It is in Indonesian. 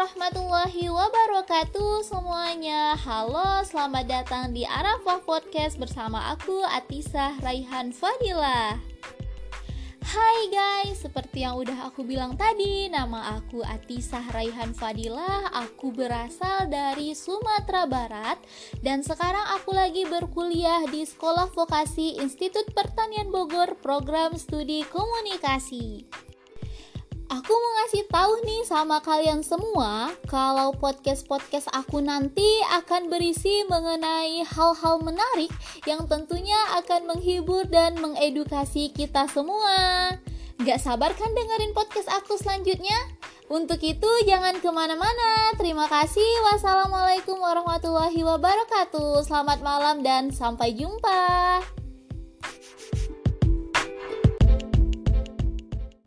warahmatullahi wabarakatuh semuanya. Halo, selamat datang di Arafah Podcast bersama aku Atisah Raihan Fadila. Hai guys, seperti yang udah aku bilang tadi Nama aku Atisah Raihan Fadila. Aku berasal dari Sumatera Barat Dan sekarang aku lagi berkuliah di Sekolah Vokasi Institut Pertanian Bogor Program Studi Komunikasi Aku mau ngasih tahu nih sama kalian semua kalau podcast-podcast aku nanti akan berisi mengenai hal-hal menarik yang tentunya akan menghibur dan mengedukasi kita semua. Gak sabar kan dengerin podcast aku selanjutnya? Untuk itu jangan ke mana-mana. Terima kasih. Wassalamualaikum warahmatullahi wabarakatuh. Selamat malam dan sampai jumpa.